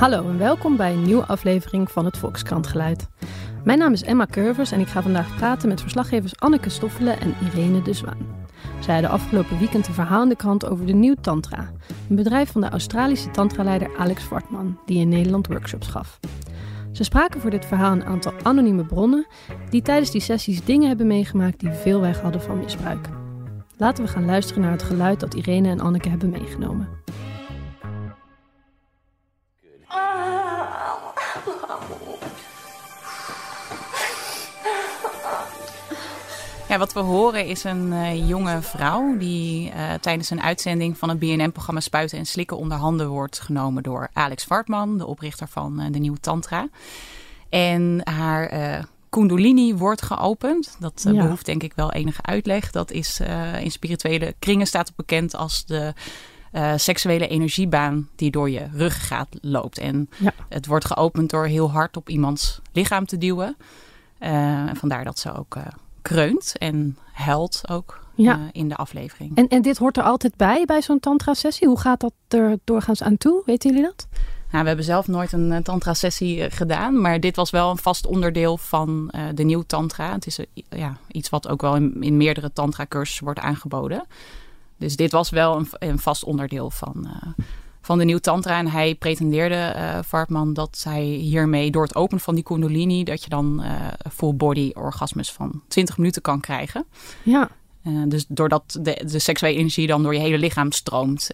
Hallo en welkom bij een nieuwe aflevering van het Volkskrantgeluid. Mijn naam is Emma Curvers en ik ga vandaag praten met verslaggevers Anneke Stoffelen en Irene de Zwaan. Zij hadden afgelopen weekend een verhaal in de krant over de Nieuw Tantra, een bedrijf van de Australische tantraleider Alex Vartman, die in Nederland workshops gaf. Ze spraken voor dit verhaal een aantal anonieme bronnen die tijdens die sessies dingen hebben meegemaakt die veel weg hadden van misbruik. Laten we gaan luisteren naar het geluid dat Irene en Anneke hebben meegenomen. Ja, wat we horen is een uh, jonge vrouw die uh, tijdens een uitzending van het BNN-programma Spuiten en Slikken onder handen wordt genomen door Alex Vartman, de oprichter van uh, de Nieuwe Tantra. En haar Kundalini wordt geopend. Dat ja. behoeft denk ik wel enige uitleg. Dat is in spirituele kringen staat het bekend als de seksuele energiebaan die door je ruggengraat loopt. En ja. het wordt geopend door heel hard op iemands lichaam te duwen. vandaar dat ze ook kreunt en huilt ook ja. uh, in de aflevering. En, en dit hoort er altijd bij, bij zo'n tantra-sessie? Hoe gaat dat er doorgaans aan toe? Weten jullie dat? Nou, we hebben zelf nooit een uh, tantra-sessie uh, gedaan, maar dit was wel een vast onderdeel van de nieuw tantra. Het is ja, iets wat ook wel in, in meerdere tantra-cursussen wordt aangeboden. Dus dit was wel een, een vast onderdeel van, van de Nieuw Tantra. En hij pretendeerde, uh, Vartman, dat hij hiermee door het openen van die kundalini... dat je dan uh, full body orgasmes van 20 minuten kan krijgen. Ja. Uh, dus doordat de, de seksuele energie dan door je hele lichaam stroomt...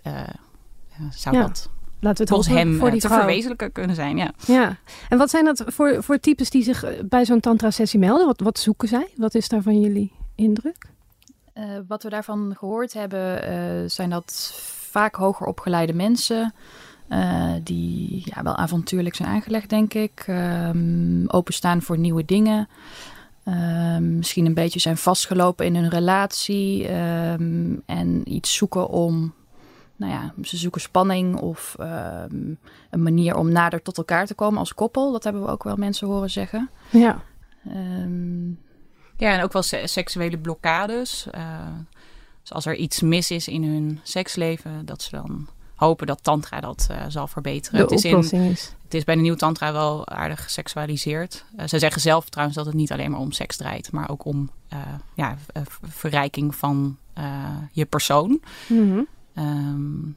zou ja. dat Laten we het volgens hem voor die te vrouw. verwezenlijken kunnen zijn. Ja. ja. En wat zijn dat voor, voor types die zich bij zo'n tantra-sessie melden? Wat, wat zoeken zij? Wat is daar van jullie indruk? wat we daarvan gehoord hebben, zijn dat vaak hoger opgeleide mensen. Uh, die ja, wel avontuurlijk zijn aangelegd, denk ik. Um, openstaan voor nieuwe dingen. Um, misschien een beetje zijn vastgelopen in hun relatie. Um, en iets zoeken om. Nou ja, ze zoeken spanning of een manier om nader tot elkaar te komen als koppel. Dat hebben we ook wel mensen horen zeggen. Ja. ja, en ook wel seksuele blokkades. Uh, dus als er iets mis is in hun seksleven, dat ze dan hopen dat tantra dat uh, zal verbeteren. De het is in, is. Het is bij de nieuwe tantra wel aardig geseksualiseerd. Uh, ze zeggen zelf trouwens dat het niet alleen maar om seks draait, maar ook om uh, ja, verrijking van je persoon. Mm -hmm. um,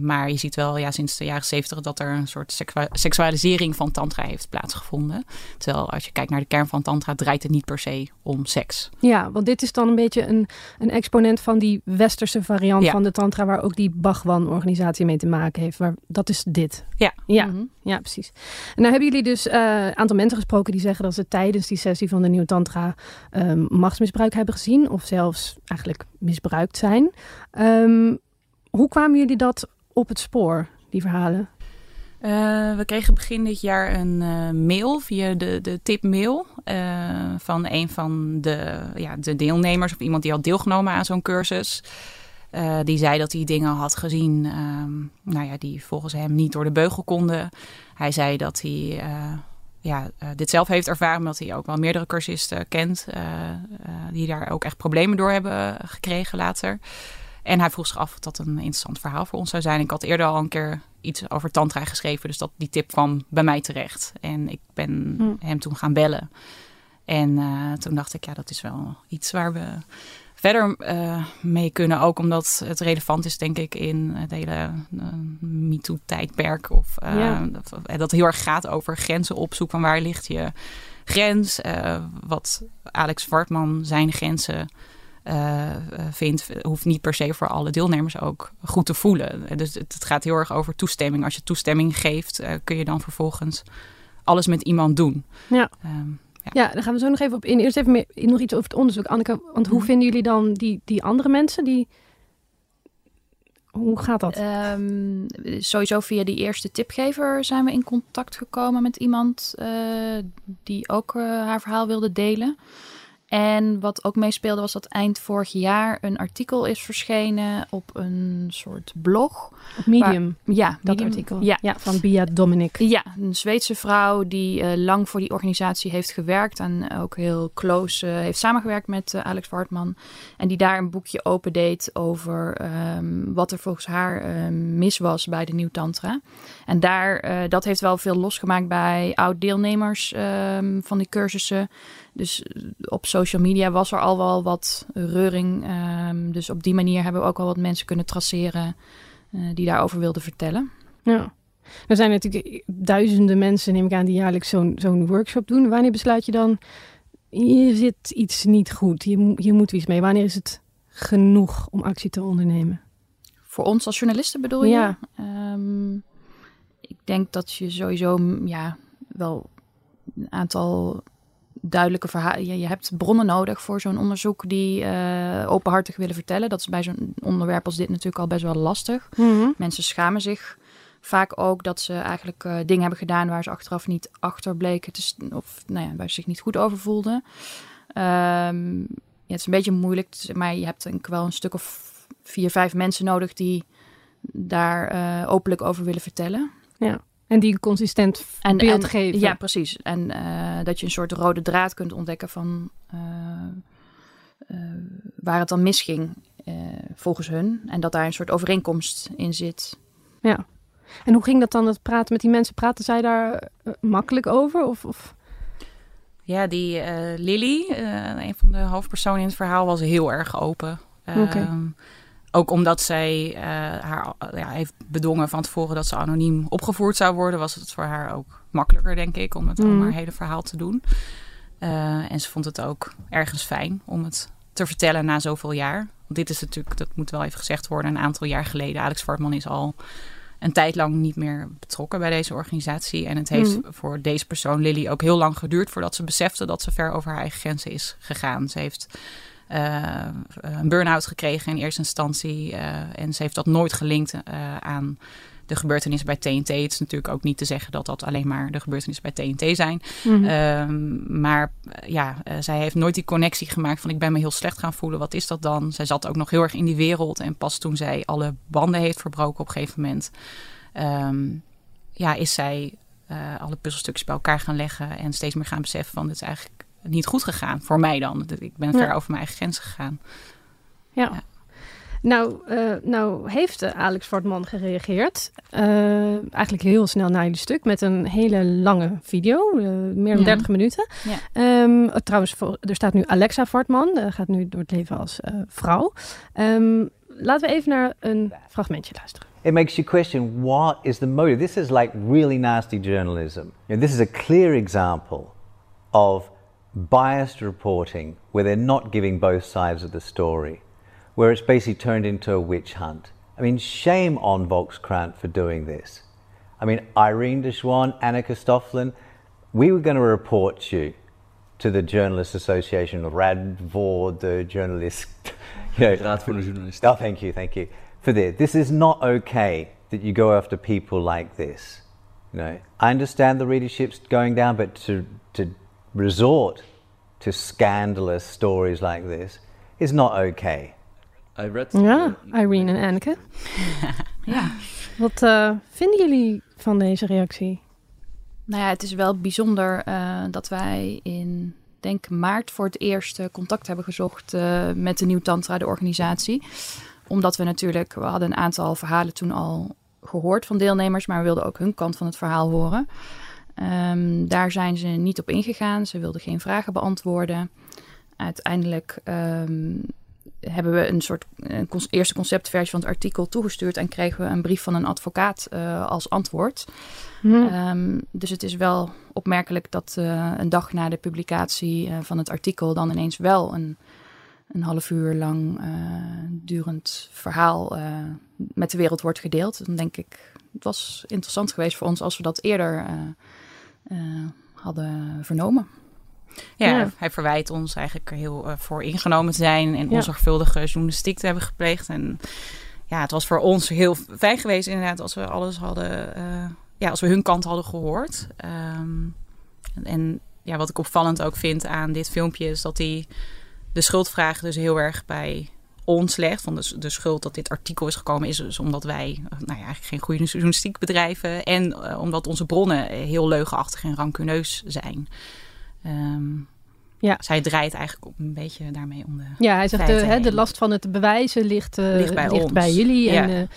maar je ziet wel ja, sinds de jaren zeventig dat er een soort seksu seksualisering van tantra heeft plaatsgevonden. Terwijl als je kijkt naar de kern van tantra draait het niet per se om seks. Ja, want dit is dan een beetje een, een exponent van die westerse variant ja. van de tantra... waar ook die Bhagwan-organisatie mee te maken heeft. Waar, dat is dit. Ja. Ja, mm -hmm. ja precies. En nou hebben jullie dus een uh, aantal mensen gesproken die zeggen... dat ze tijdens die sessie van de Nieuw Tantra um, machtsmisbruik hebben gezien... of zelfs eigenlijk misbruikt zijn. Um, hoe kwamen jullie dat op het spoor, die verhalen? Uh, we kregen begin dit jaar een uh, mail via de, de tipmail uh, van een van de, ja, de deelnemers of iemand die had deelgenomen aan zo'n cursus. die zei dat hij dingen had gezien um, nou ja, die volgens hem niet door de beugel konden. Hij zei dat hij ja, dit zelf heeft ervaren, omdat hij ook wel meerdere cursisten kent die daar ook echt problemen door hebben gekregen later. En hij vroeg zich af of dat een interessant verhaal voor ons zou zijn. Ik had eerder al een keer iets over tantra geschreven, dus dat die tip kwam bij mij terecht. En ik ben hm. hem toen gaan bellen. En uh, toen dacht ik, ja, dat is wel iets waar we verder uh, mee kunnen. Ook omdat het relevant is, denk ik, in het hele uh, MeToo-tijdperk. Of ja. dat, dat heel erg gaat over grenzen opzoeken. Van waar ligt je grens? wat Alex Vartman zijn grenzen uh, vindt, hoeft niet per se voor alle deelnemers ook goed te voelen. Dus het, het gaat heel erg over toestemming. Als je toestemming geeft, uh, kun je dan vervolgens alles met iemand doen. Ja. Um, ja. ja, daar gaan we zo nog even op in. Eerst even meer, nog iets over het onderzoek. Anneke, want hoe vinden jullie dan die, die andere mensen die hoe gaat dat? Um, sowieso via die eerste tipgever zijn we in contact gekomen met iemand uh, die ook uh, haar verhaal wilde delen. En wat ook meespeelde was dat eind vorig jaar een artikel is verschenen op een soort blog. Op Medium, Ja, dat Medium. artikel. Ja, ja, van Bia Dominic. ja, een Zweedse vrouw die eh, lang voor die organisatie heeft gewerkt en ook heel close eh, heeft samengewerkt met eh, Alex Wartman. En die daar een boekje opendeed over ehm, wat er volgens haar eh, mis was bij de Nieuw Tantra. En daar, dat heeft wel veel losgemaakt bij oud-deelnemers ehm, van die cursussen. Dus eh, op social media was er al wel wat reuring. ehm, dus op die manier hebben we ook al wat mensen kunnen traceren eh, die daarover wilden vertellen. Ja. Er zijn natuurlijk duizenden mensen, neem ik aan, die jaarlijks zo'n zo'n workshop doen. Wanneer besluit je dan, hier zit iets niet goed, hier, mo- hier moeten we iets mee. Wanneer is het genoeg om actie te ondernemen? Voor ons als journalisten bedoel je? Ja. Ehm, ik denk dat je sowieso ja, wel een aantal duidelijke verhalen... Je, je hebt bronnen nodig voor zo'n onderzoek die eh, openhartig willen vertellen. Dat is bij zo'n onderwerp als dit natuurlijk al best wel lastig. Mensen schamen zich vaak ook dat ze eigenlijk eh, dingen hebben gedaan waar ze achteraf niet achter bleken te, of nou ja, waar ze zich niet goed over voelden. Ehm, ja, het is een beetje moeilijk, maar je hebt denk ik wel een stuk of vier, vijf mensen nodig die daar eh, openlijk over willen vertellen. En die een consistent En, beeld en- geven. Ja, precies. En eh, dat je een soort rode draad kunt ontdekken van eh, eh, waar het dan misging eh, volgens hun. En dat daar een soort overeenkomst in zit. Ja. En hoe ging dat dan, het praten met die mensen? Praten zij daar makkelijk over? Of, of... Ja, die eh, Lily, eh, een van de hoofdpersonen in het verhaal, was heel erg open. Oké. Ook omdat zij eh, haar ja, heeft bedongen van tevoren dat ze anoniem opgevoerd zou worden, was het voor haar ook makkelijker, denk ik, om het om haar hele verhaal te doen. Eh, en ze vond het ook ergens fijn om het te vertellen na zoveel jaar. Want dit is natuurlijk, dat moet wel even gezegd worden, een aantal jaar geleden. Alex Vartman is al een tijd lang niet meer betrokken bij deze organisatie. En het heeft Mhm. voor deze persoon, Lily, ook heel lang geduurd voordat ze besefte dat ze ver over haar eigen grenzen is gegaan. Ze heeft een burn-out gekregen in eerste instantie. eh, en ze heeft dat nooit gelinkt eh, aan de gebeurtenissen bij TNT. Het is natuurlijk ook niet te zeggen dat dat alleen maar de gebeurtenissen bij TNT zijn. Mhm. Ehm, maar eh, ja, eh, zij heeft nooit die connectie gemaakt van ik ben me heel slecht gaan voelen. Wat is dat dan? Zij zat ook nog heel erg in die wereld. En pas toen zij alle banden heeft verbroken op een gegeven moment... ehm, ja, is zij eh, alle puzzelstukjes bij elkaar gaan leggen... en steeds meer gaan beseffen van dit is eigenlijk niet goed gegaan. Voor mij dan. Ik ben ver Ja. over mijn eigen grenzen gegaan. Ja. Ja. Nou, eh, nou heeft eh, Alex Fortman gereageerd. eh, eigenlijk heel snel na jullie stuk met een hele lange video. meer dan Ja. 30 minuten. Ja. Ehm, oh, trouwens, voor- er staat nu Alexa Fortman. eh, gaat nu door het leven als eh, vrouw. Ehm, laten we even naar een fragmentje luisteren. It makes you question what is the motive. This is like really nasty journalism. You know, this is a clear example of biased reporting where they're not giving both sides of the story, where it's basically turned into a witch hunt. I mean, shame on Volkskrant for doing this. I mean, Irene de Schwan, Annika Stofflin, we were going to report you to the Journalists Association, Radvor, the journalist, you know, Raad voor de journalist. Oh, thank you, thank you for this. This is not okay that you go after people like this. You know, I understand the readership's going down, but to to resort to scandalous stories like this is not okay. I read... Ja, Irene en Anneke. Ja. Wat eh, vinden jullie van deze reactie? Nou ja, het is wel bijzonder eh, dat wij in, denk maart voor het eerst eh, contact hebben gezocht eh, met de Nieuw Tantra, de organisatie. Omdat we natuurlijk, we hadden een aantal verhalen toen al gehoord van deelnemers, maar we wilden ook hun kant van het verhaal horen. Ehm, daar zijn ze niet op ingegaan. Ze wilden geen vragen beantwoorden. Uiteindelijk ehm, hebben we een soort een eerste conceptversie van het artikel toegestuurd en kregen we een brief van een advocaat eh, als antwoord. Hm. Ehm, dus het is wel opmerkelijk dat eh, een dag na de publicatie eh, van het artikel dan ineens wel een, een half uur lang durend verhaal met de wereld wordt gedeeld. Dan denk ik, het was interessant geweest voor ons als we dat eerder hadden vernomen. Ja, Ja. hij verwijt ons eigenlijk er heel eh, voor ingenomen te zijn en Ja. onzorgvuldige journalistiek te hebben gepleegd. En ja, het was voor ons heel fijn geweest inderdaad als we alles hadden, eh, ja, als we hun kant hadden gehoord. Ehm, en ja, wat ik opvallend ook vind aan dit filmpje is dat hij de schuldvraag dus heel erg bij ons legt. Van de, de schuld dat dit artikel is gekomen is dus omdat wij nou ja, eigenlijk geen goede journalistiek bedrijven. En uh, omdat onze bronnen heel leugenachtig en rancuneus zijn. Um, ja. Zij draait eigenlijk een beetje daarmee om de. Ja, hij zegt de, hè, de last van het bewijzen ligt, uh, ligt, bij, ligt bij, jullie. Ja. En,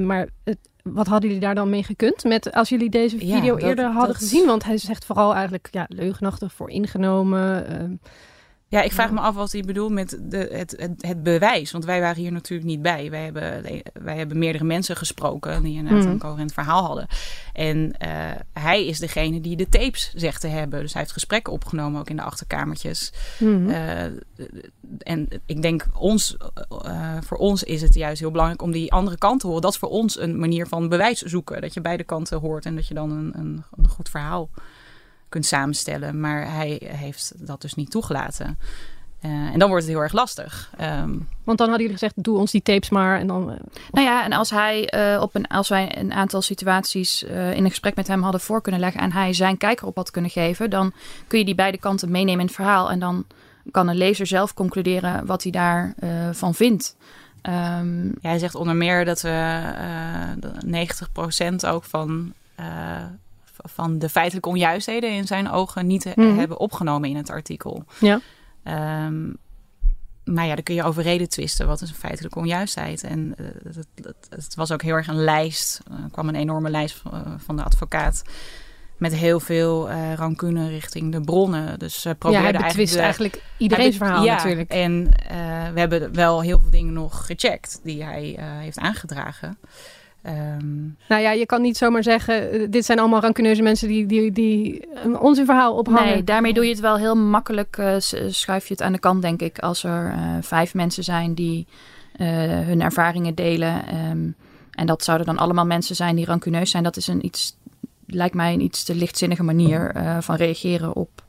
uh, maar het, wat hadden jullie daar dan mee gekund? Met, als jullie deze video ja, dat, eerder hadden dat... gezien? Want hij zegt vooral eigenlijk ja, leugenachtig voor ingenomen. Ja, ik vraag me af wat hij bedoelt met de, het, het, het, bewijs. Want wij waren hier natuurlijk niet bij. Wij hebben, wij hebben meerdere mensen gesproken die inderdaad mm. een coherent verhaal hadden. En uh, hij is degene die de tapes zegt te hebben. Dus hij heeft gesprekken opgenomen ook in de achterkamertjes. Mm. Uh, en ik denk, ons, uh, voor ons is het juist heel belangrijk om die andere kant te horen. Dat is voor ons een manier van bewijs zoeken. Dat je beide kanten hoort en dat je dan een, een, een goed verhaal kunt samenstellen. Maar hij heeft dat dus niet toegelaten. Uh, en dan wordt het heel erg lastig. Um, Want dan hadden jullie gezegd, doe ons die tapes maar. En dan, uh, nou ja, en als, hij, uh, op een, als wij een aantal situaties in een gesprek met hem hadden voor kunnen leggen... en hij zijn kijker op had kunnen geven... dan kun je die beide kanten meenemen in het verhaal. En dan kan een lezer zelf concluderen wat hij daarvan van vindt. Um, ja, hij zegt onder meer dat we 90% ook van van de feitelijke onjuistheden in zijn ogen niet mm. hebben opgenomen in het artikel. Ja. Um, maar ja, daar kun je over reden twisten. Wat is een feitelijke onjuistheid? En uh, het, het, het, was ook heel erg een lijst. Er kwam een enorme lijst van, uh, van de advocaat. Met heel veel uh, rancune richting de bronnen. Dus uh, probeerde ja, hij eigenlijk, eigenlijk iedereen's verhaal ja, natuurlijk. En we hebben wel heel veel dingen nog gecheckt die hij heeft aangedragen. Um... Nou ja, je kan niet zomaar zeggen, eh, dit zijn allemaal rancuneuze mensen die, die, die ons verhaal ophangen. Nee, daarmee doe je het wel heel makkelijk, uh, schuif je het aan de kant, denk ik. Als er uh, vijf mensen zijn die uh, hun ervaringen delen. Um, en dat zouden dan allemaal mensen zijn die rancuneus zijn. Dat is een iets, lijkt mij een iets te lichtzinnige manier van reageren op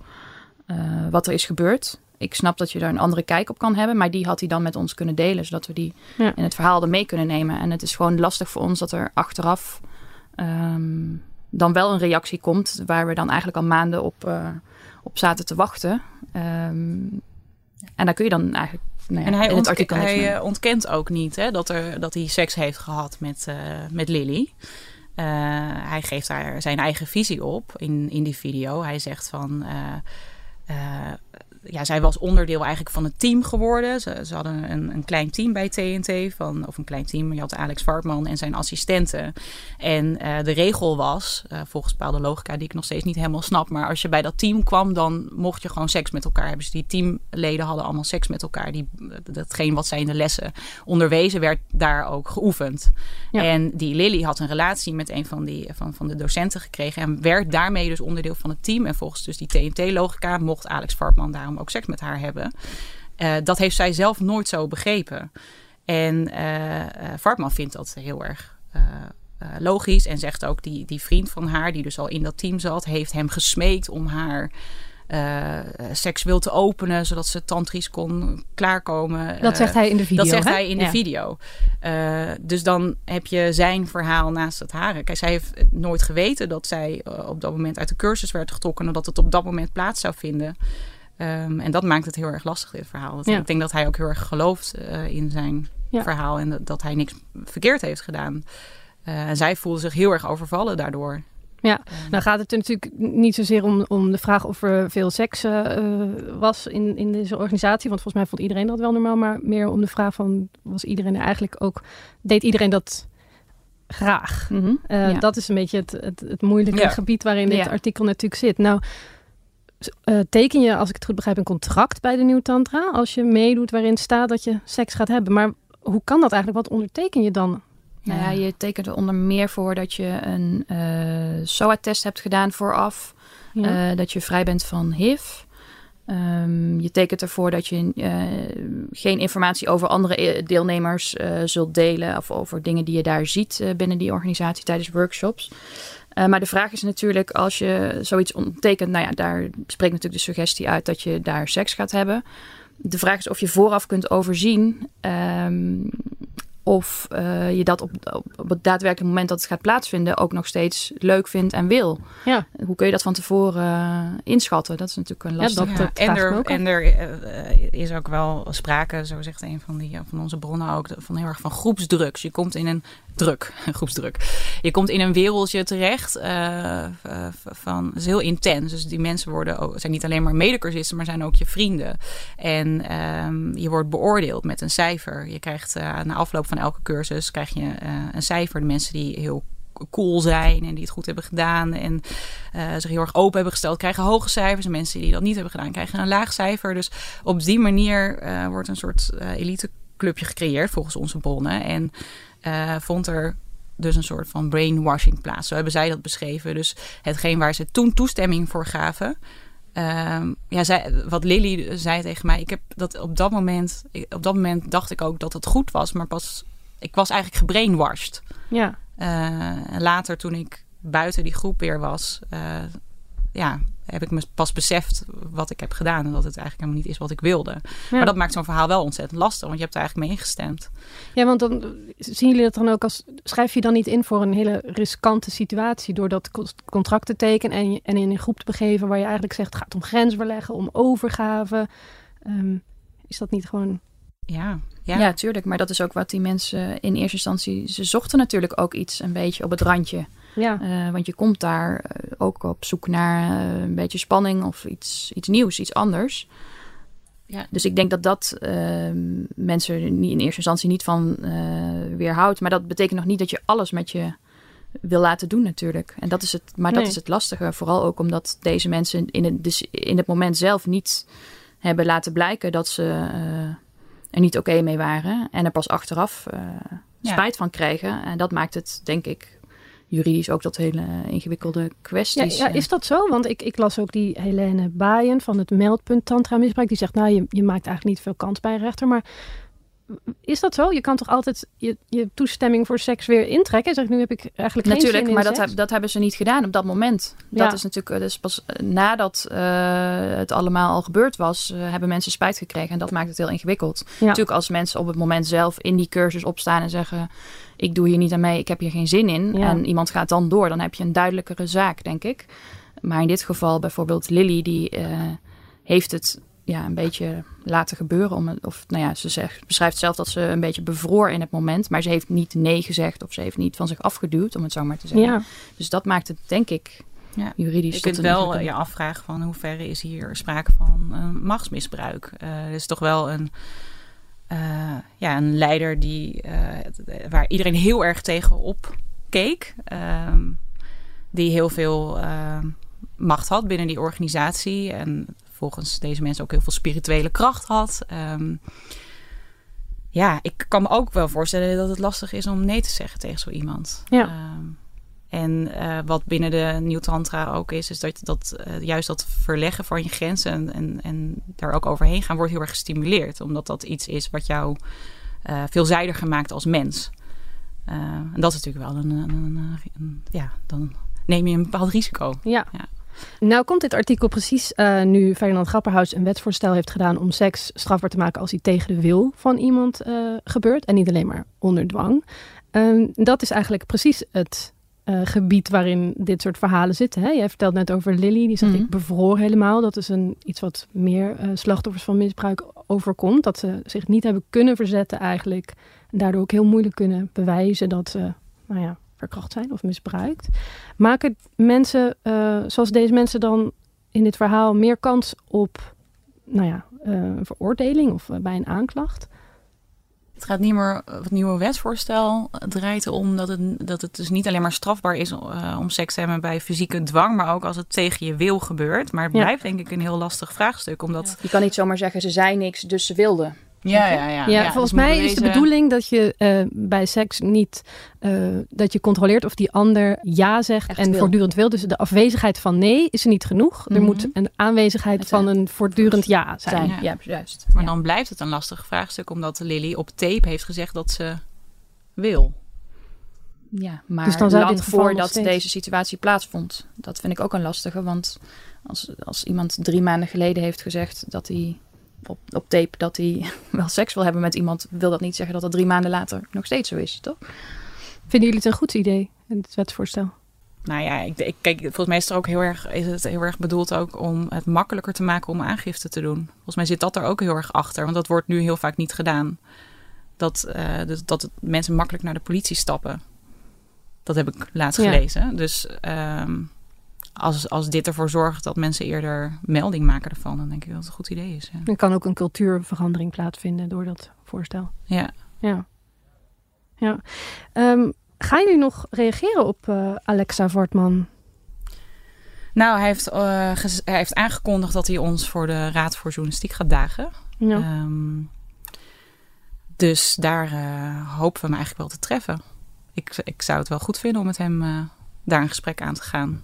wat er is gebeurd ik snap dat je daar een andere kijk op kan hebben. Maar die had hij dan met ons kunnen delen. Zodat we die in het verhaal er mee kunnen nemen. En het is gewoon lastig voor ons dat er achteraf um, dan wel een reactie komt. Waar we dan eigenlijk al maanden op, uh, op zaten te wachten. Um, en daar kun je dan eigenlijk. Nou ja, en hij, uh, ontkent ook niet hè, dat, er, dat hij seks heeft gehad met, uh, met Lily. Uh, hij geeft daar zijn eigen visie op in, in die video. Hij zegt van Uh. Ja, zij was onderdeel eigenlijk van het team geworden. Ze, ze hadden een, een, klein team bij TNT, van, of een klein team. Je had Alex Vartman en zijn assistenten. En uh, de regel was, uh, volgens bepaalde logica die ik nog steeds niet helemaal snap, maar als je bij dat team kwam, dan mocht je gewoon seks met elkaar hebben. Dus die teamleden hadden allemaal seks met elkaar. Die, datgene wat zij in de lessen onderwezen werd, daar ook geoefend. Ja. En die Lily had een relatie met een van, die, van, van de docenten gekregen en werd daarmee dus onderdeel van het team. En volgens dus die TNT-logica mocht Alex Vartman daarom ook seks met haar hebben. Uh, dat heeft zij zelf nooit zo begrepen. En uh, Vartman vindt dat heel erg logisch. En zegt ook, die, die vriend van haar, die dus al in dat team zat, heeft hem gesmeekt om haar uh, seksueel te openen, zodat ze tantrisch kon klaarkomen. Dat zegt hij in de video. Dat zegt hè? hij in de ja. video. Uh, dus dan heb je zijn verhaal naast het hare. Kijk, zij heeft nooit geweten dat zij uh, op dat moment uit de cursus werd getrokken en dat het op dat moment plaats zou vinden. Um, en dat maakt het heel erg lastig, dit verhaal. Ja. Ik denk dat hij ook heel erg gelooft uh, in zijn ja. verhaal en dat, dat, hij niks verkeerd heeft gedaan. Uh, en zij voelde zich heel erg overvallen daardoor. Ja, nou gaat het er natuurlijk niet zozeer om, om de vraag of er veel seks uh, was in, in deze organisatie. Want volgens mij vond iedereen dat wel normaal. Maar meer om de vraag van, was iedereen er eigenlijk ook... Deed iedereen dat graag? Mm -hmm. ja. Dat is een beetje het, het, het moeilijke ja. gebied waarin dit artikel natuurlijk zit. Nou uh, teken je, als ik het goed begrijp, een contract bij de Nieuw Tantra als je meedoet waarin staat dat je seks gaat hebben. Maar hoe kan dat eigenlijk? Wat onderteken je dan? Nou ja, je tekent er onder meer voor dat je een uh, SOA-test hebt gedaan vooraf. Ja. Uh, dat je vrij bent van HIV. Um, je tekent ervoor dat je uh, geen informatie over andere deelnemers uh, zult delen. Of over dingen die je daar ziet uh, binnen die organisatie tijdens workshops. Uh, maar de vraag is natuurlijk, als je zoiets onttekent, nou ja, daar spreekt natuurlijk de suggestie uit dat je daar seks gaat hebben. De vraag is of je vooraf kunt overzien um, of eh, je dat op, op, het daadwerkelijke moment dat het gaat plaatsvinden ook nog steeds leuk vindt en wil. Ja. Hoe kun je dat van tevoren uh, inschatten? Dat is natuurlijk een lastig. Ja, en er, en er uh, is ook wel sprake, zo zegt een van, die, van onze bronnen ook, van heel erg van groepsdrugs. Je komt in een druk, groepsdruk. Je komt in een wereldje terecht uh, van, is heel intens. Dus die mensen worden zijn niet alleen maar medecursisten, maar zijn ook je vrienden. En um, je wordt beoordeeld met een cijfer. Je krijgt uh, na afloop van elke cursus krijg je een cijfer. De mensen die heel cool zijn en die het goed hebben gedaan en zich heel erg open hebben gesteld, krijgen hoge cijfers. En mensen die dat niet hebben gedaan, krijgen een laag cijfer. Dus op die manier wordt een soort uh, eliteclubje gecreëerd volgens onze bronnen. En vond er dus een soort van brainwashing plaats. Zo hebben zij dat beschreven. Dus hetgeen waar ze toen toestemming voor gaven. Um, ja, zij, wat Lily zei tegen mij, ik heb dat op dat moment, op dat moment dacht ik ook dat het goed was, maar pas, ik was eigenlijk gebrainwashed. Ja. Uh, later, toen ik buiten die groep weer was, uh, ja, heb ik me pas beseft wat ik heb gedaan. En dat het eigenlijk helemaal niet is wat ik wilde. Ja. Maar dat maakt zo'n verhaal wel ontzettend lastig, want je hebt er eigenlijk mee ingestemd. Ja, want dan zien jullie dat dan ook als. Schrijf je dan niet in voor een hele riskante situatie door dat contract te tekenen en, en in een groep te begeven waar je eigenlijk zegt: het gaat om grensverleggen, om overgave. Um, is dat niet gewoon. Ja, ja. ja, tuurlijk. Maar dat is ook wat die mensen in eerste instantie. Ze zochten natuurlijk ook iets een beetje op het randje. Ja. Uh, want je komt daar uh, ook op zoek naar uh, een beetje spanning of iets, iets nieuws, iets anders. Ja. Dus ik denk dat dat ehm, mensen niet in eerste instantie niet van weerhoudt. Maar dat betekent nog niet dat je alles met je wil laten doen natuurlijk. En dat is het, maar nee. dat is het lastige. Vooral ook omdat deze mensen in het, dus in het moment zelf niet hebben laten blijken dat ze er niet oké okay mee waren. En er pas achteraf spijt ja. van kregen. En dat maakt het, denk ik, juridisch ook dat hele ingewikkelde kwesties. Ja, ja, is dat zo? Want ik, ik las ook die Helene Baaien van het meldpunt tantra misbruik. Die zegt, nou, je, je maakt eigenlijk niet veel kans bij een rechter. Maar is dat zo? Je kan toch altijd je, je toestemming voor seks weer intrekken? Zeg, nu heb ik eigenlijk geen Natuurlijk, zin maar in dat, heb, dat hebben ze niet gedaan op dat moment. Dat is natuurlijk dus pas nadat uh, het allemaal al gebeurd was, uh, hebben mensen spijt gekregen. En dat maakt het heel ingewikkeld. Ja. Natuurlijk als mensen op het moment zelf in die cursus opstaan en zeggen... ik doe hier niet aan mee, ik heb hier geen zin in. Ja. En iemand gaat dan door, dan heb je een duidelijkere zaak, denk ik. Maar in dit geval bijvoorbeeld Lily, die uh, heeft het ja, een beetje laten gebeuren. Om het, of nou ja, ze zegt, beschrijft zelf dat ze een beetje bevroor in het moment. Maar ze heeft niet nee gezegd of ze heeft niet van zich afgeduwd, om het zo maar te zeggen. Ja. Dus dat maakt het, denk ik, Ja. juridisch Je kunt wel ingewikkelde- je afvragen van in hoeverre is hier sprake van uh, machtsmisbruik. Uh, er is toch wel een, uh, ja, een leider die, uh, waar iedereen heel erg tegenop keek. ehm, die heel veel uh, macht had binnen die organisatie. En volgens deze mensen ook heel veel spirituele kracht had. Um, ja, ik kan me ook wel voorstellen dat het lastig is om nee te zeggen tegen zo iemand. Ja. Um, en uh, wat binnen de Nieuw Tantra ook is, is dat, dat uh, juist dat verleggen van je grenzen en, en, en daar ook overheen gaan, wordt heel erg gestimuleerd. Omdat dat iets is wat jou uh, veelzijdiger maakt als mens. Uh, en dat is natuurlijk wel een, een, een, een, ja, dan neem je een bepaald risico. Ja. Ja. Nou komt dit artikel precies uh, nu Ferdinand Grapperhaus een wetsvoorstel heeft gedaan om seks strafbaar te maken als hij tegen de wil van iemand uh, gebeurt en niet alleen maar onder dwang. Um, dat is eigenlijk precies het uh, gebied waarin dit soort verhalen zitten. Hè? Jij vertelt net over Lily, die zegt mm -hmm. ik bevroor helemaal. Dat is een, iets wat meer uh, slachtoffers van misbruik overkomt. Dat ze zich niet hebben kunnen verzetten eigenlijk. En daardoor ook heel moeilijk kunnen bewijzen dat ze, nou ja, verkracht zijn of misbruikt. Maken mensen, uh, zoals deze mensen dan in dit verhaal, meer kans op, nou ja, een veroordeling of bij een aanklacht? Het gaat niet meer, het nieuwe wetsvoorstel draait erom dat het, dat het dus niet alleen maar strafbaar is uh, om seks te hebben bij fysieke dwang, maar ook als het tegen je wil gebeurt. Maar het Ja. blijft denk ik een heel lastig vraagstuk, omdat... Je kan niet zomaar zeggen, ze zei niks, dus ze wilden. Ja, ja, ja. Ja, volgens dus mij is de bedoeling dat je eh, bij seks niet eh, dat je controleert of die ander ja zegt Echt en wil. voortdurend wil. Dus de afwezigheid van nee is er niet genoeg. Er Mhm. moet een aanwezigheid Het van een voortdurend ja zijn. Zijn. Ja. Ja, juist. Maar Ja. dan blijft het een lastig vraagstuk, omdat Lily op tape heeft gezegd dat ze wil. Ja, maar Dus dan zou voordat deze situatie plaatsvond. Dat vind ik ook een lastige, want als, als iemand drie maanden geleden heeft gezegd dat hij op, op tape dat hij wel seks wil hebben met iemand, wil dat niet zeggen dat dat drie maanden later nog steeds zo is, toch? Vinden jullie het een goed idee, het wetsvoorstel? Nou ja, ik, ik, kijk, volgens mij is, er ook heel erg, is het heel erg bedoeld ook om het makkelijker te maken om aangifte te doen. Volgens mij zit dat er ook heel erg achter, want dat wordt nu heel vaak niet gedaan. Dat, uh, dus, dat mensen makkelijk naar de politie stappen. Dat heb ik laatst ja. gelezen. Dus um, als, als dit ervoor zorgt dat mensen eerder melding maken ervan, dan denk ik dat het een goed idee is. Ja. Er kan ook een cultuurverandering plaatsvinden door dat voorstel. Ja. Ja. ja. Um, Gaan jullie nog reageren op uh, Alexa Vortman? Nou, hij heeft, uh, hij heeft aangekondigd dat hij ons voor de Raad voor Journalistiek gaat dagen. Ja. Um, dus daar uh, hopen we hem eigenlijk wel te treffen. Ik, ik zou het wel goed vinden om met hem daar een gesprek aan te gaan.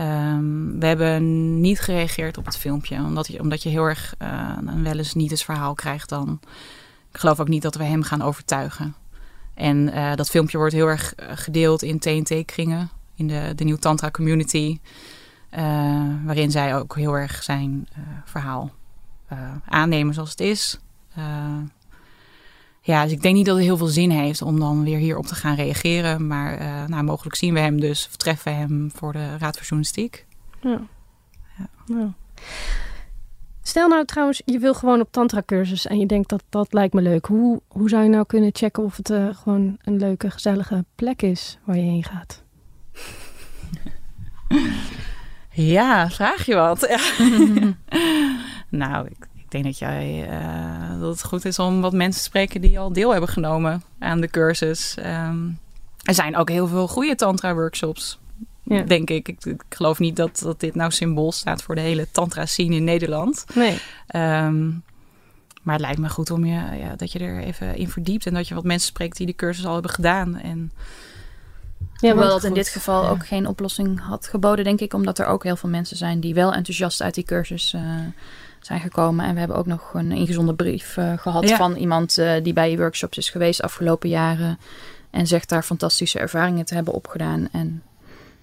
Um, we hebben niet gereageerd op het filmpje, omdat je, omdat je heel erg een wel eens niet eens verhaal krijgt dan. Ik geloof ook niet dat we hem gaan overtuigen. En uh, dat filmpje wordt heel erg eh, gedeeld in TNT-kringen, in de, de Nieuw Tantra community. Waarin zij ook heel erg zijn verhaal aannemen zoals het is. Ja, dus ik denk niet dat het heel veel zin heeft om dan weer hierop te gaan reageren. Maar nou, mogelijk zien we hem dus, of treffen we hem voor de Raad voor Journalistiek. Ja. ja. ja. Stel nou trouwens, je wil gewoon op tantra cursus en je denkt dat dat lijkt me leuk. Hoe, hoe zou je nou kunnen checken of het uh, gewoon een leuke, gezellige plek is waar je heen gaat? Ja, vraag je wat. nou, ik, ik, denk dat, jij, uh, dat het goed is om wat mensen te spreken die al deel hebben genomen aan de cursus. Um, er zijn ook heel veel goede tantra-workshops. Ja. Denk ik. ik. ik. geloof niet dat, dat dit nou symbool staat voor de hele tantra-scene in Nederland. Nee. Um, maar het lijkt me goed om je, ja, dat je er even in verdiept. En dat je wat mensen spreekt die de cursus al hebben gedaan. En, ja, Hoewel dat in dit geval ja. ook geen oplossing had geboden, denk ik. Omdat er ook heel veel mensen zijn die wel enthousiast uit die cursus uh, zijn gekomen. En we hebben ook nog een ingezonden brief uh, gehad ja. van iemand uh, die bij je workshops is geweest afgelopen jaren. En zegt daar fantastische ervaringen te hebben opgedaan. En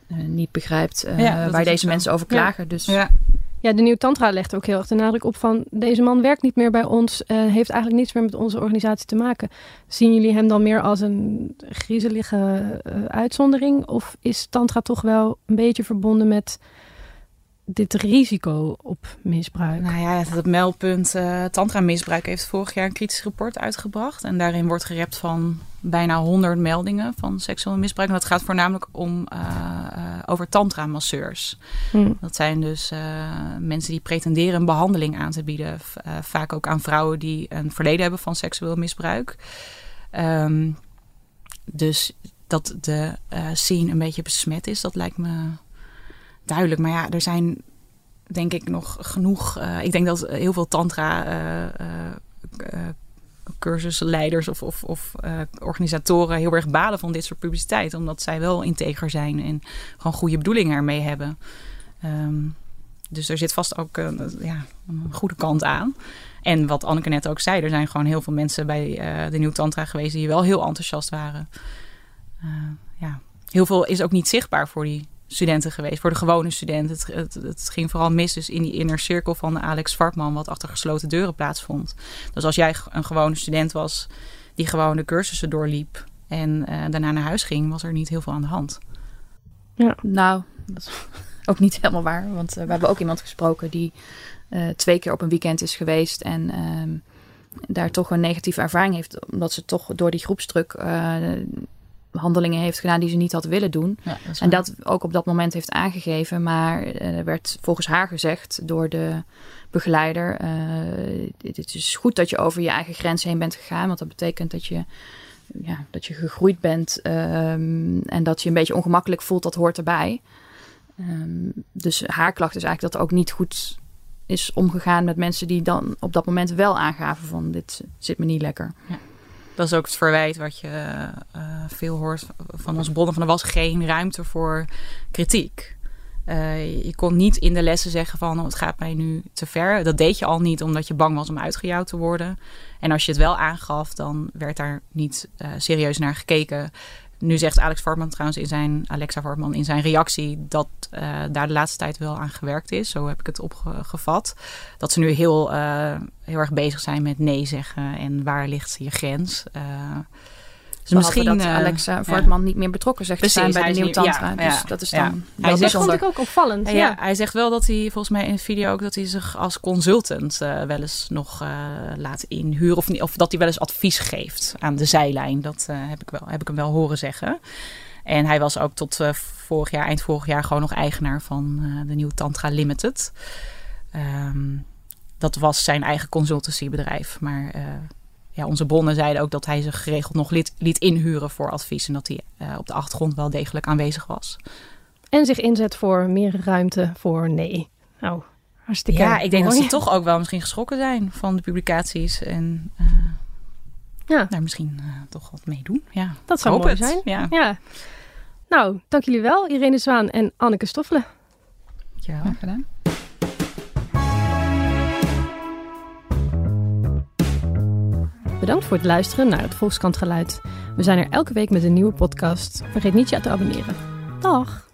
uh, niet begrijpt uh, ja, waar deze mensen over klagen. Ja. Dus. Ja. ja, de Nieuw Tantra legt ook heel erg de nadruk op van... deze man werkt niet meer bij ons, uh, heeft eigenlijk niets meer met onze organisatie te maken. Zien jullie hem dan meer als een griezelige uitzondering? Of is Tantra toch wel een beetje verbonden met dit risico op misbruik? Nou ja, het meldpunt uh, tantra-misbruik heeft vorig jaar een kritisch rapport uitgebracht. En daarin wordt gerept van bijna 100 meldingen van seksueel misbruik. En dat gaat voornamelijk om uh, uh, over tantra-masseurs. Hmm. Dat zijn dus mensen die pretenderen een behandeling aan te bieden. vaak ook aan vrouwen die een verleden hebben van seksueel misbruik. Um, dus dat de scene een beetje besmet is, dat lijkt me duidelijk. Maar ja, er zijn denk ik nog genoeg. Uh, ik denk dat heel veel tantra uh, cursusleiders of, of, of organisatoren heel erg balen van dit soort publiciteit. Omdat zij wel integer zijn en gewoon goede bedoelingen ermee hebben. Um, dus er zit vast ook ja, een goede kant aan. En wat Anneke net ook zei, er zijn gewoon heel veel mensen bij de Nieuw Tantra geweest die wel heel enthousiast waren. ja. Heel veel is ook niet zichtbaar voor die studenten geweest, voor de gewone studenten. Het, het, het, ging vooral mis dus in die inner cirkel van Alex Vartman, wat achter gesloten deuren plaatsvond. Dus als jij een gewone student was die gewoon de cursussen doorliep en uh, daarna naar huis ging, was er niet heel veel aan de hand. Ja, nou, dat is ook niet helemaal waar. Want uh, we hebben ook iemand gesproken die uh, twee keer op een weekend is geweest en ehm, daar toch een negatieve ervaring heeft, omdat ze toch door die groepsdruk handelingen heeft gedaan die ze niet had willen doen. Ja, dat en dat ook op dat moment heeft aangegeven. Maar er uh, werd volgens haar gezegd door de begeleider: uh, Het is goed dat je over je eigen grens heen bent gegaan. Want dat betekent dat je, ja, dat je gegroeid bent um, en dat je een beetje ongemakkelijk voelt. Dat hoort erbij. Um, dus haar klacht is eigenlijk dat er ook niet goed is omgegaan met mensen die dan op dat moment wel aangaven van dit zit me niet lekker. Ja. Dat is ook het verwijt wat je uh, veel hoort van onze bronnen. Van er was geen ruimte voor kritiek. Uh, je kon niet in de lessen zeggen van oh, het gaat mij nu te ver. Dat deed je al niet omdat je bang was om uitgejouwd te worden. En als je het wel aangaf, dan werd daar niet uh, serieus naar gekeken. Nu zegt Alex Vartman trouwens in zijn, Alexa Vartman in zijn reactie dat uh, daar de laatste tijd wel aan gewerkt is. Zo heb ik het opgevat. Dat ze nu heel, uh, heel erg bezig zijn met nee zeggen en waar ligt je grens. Dus misschien dat uh, Alexa Vartman ja. niet meer betrokken zegt Precies, te zijn bij de nieuwe tantra. Ja, dus dat is dan. Hij zegt, vond ik ook opvallend. Ja, hij zegt wel dat hij volgens mij in de video ook dat hij zich als consultant uh, wel eens nog uh, laat inhuren of, of dat hij wel eens advies geeft aan de zijlijn. Dat heb ik wel, heb ik hem wel horen zeggen. En hij was ook tot vorig jaar, eind vorig jaar, gewoon nog eigenaar van de nieuwe Tantra Limited. Um, dat was zijn eigen consultancybedrijf, maar ja, onze bronnen zeiden ook dat hij zich geregeld nog liet, liet inhuren voor advies. En dat hij uh, op de achtergrond wel degelijk aanwezig was. En zich inzet voor meer ruimte voor nee. Nou, hartstikke Ja, ik denk dat ze toch ook wel misschien geschrokken zijn van de publicaties. En uh, ja. daar misschien uh, toch wat mee doen. Ja, dat zou mooi het. zijn. Ja. ja. Nou, dank jullie wel, Irene Zwaan en Anneke Stoffelen. Ja, gedaan. Bedankt voor het luisteren naar het Volkskrant Geluid. We zijn er elke week met een nieuwe podcast. Vergeet niet je te abonneren. Dag!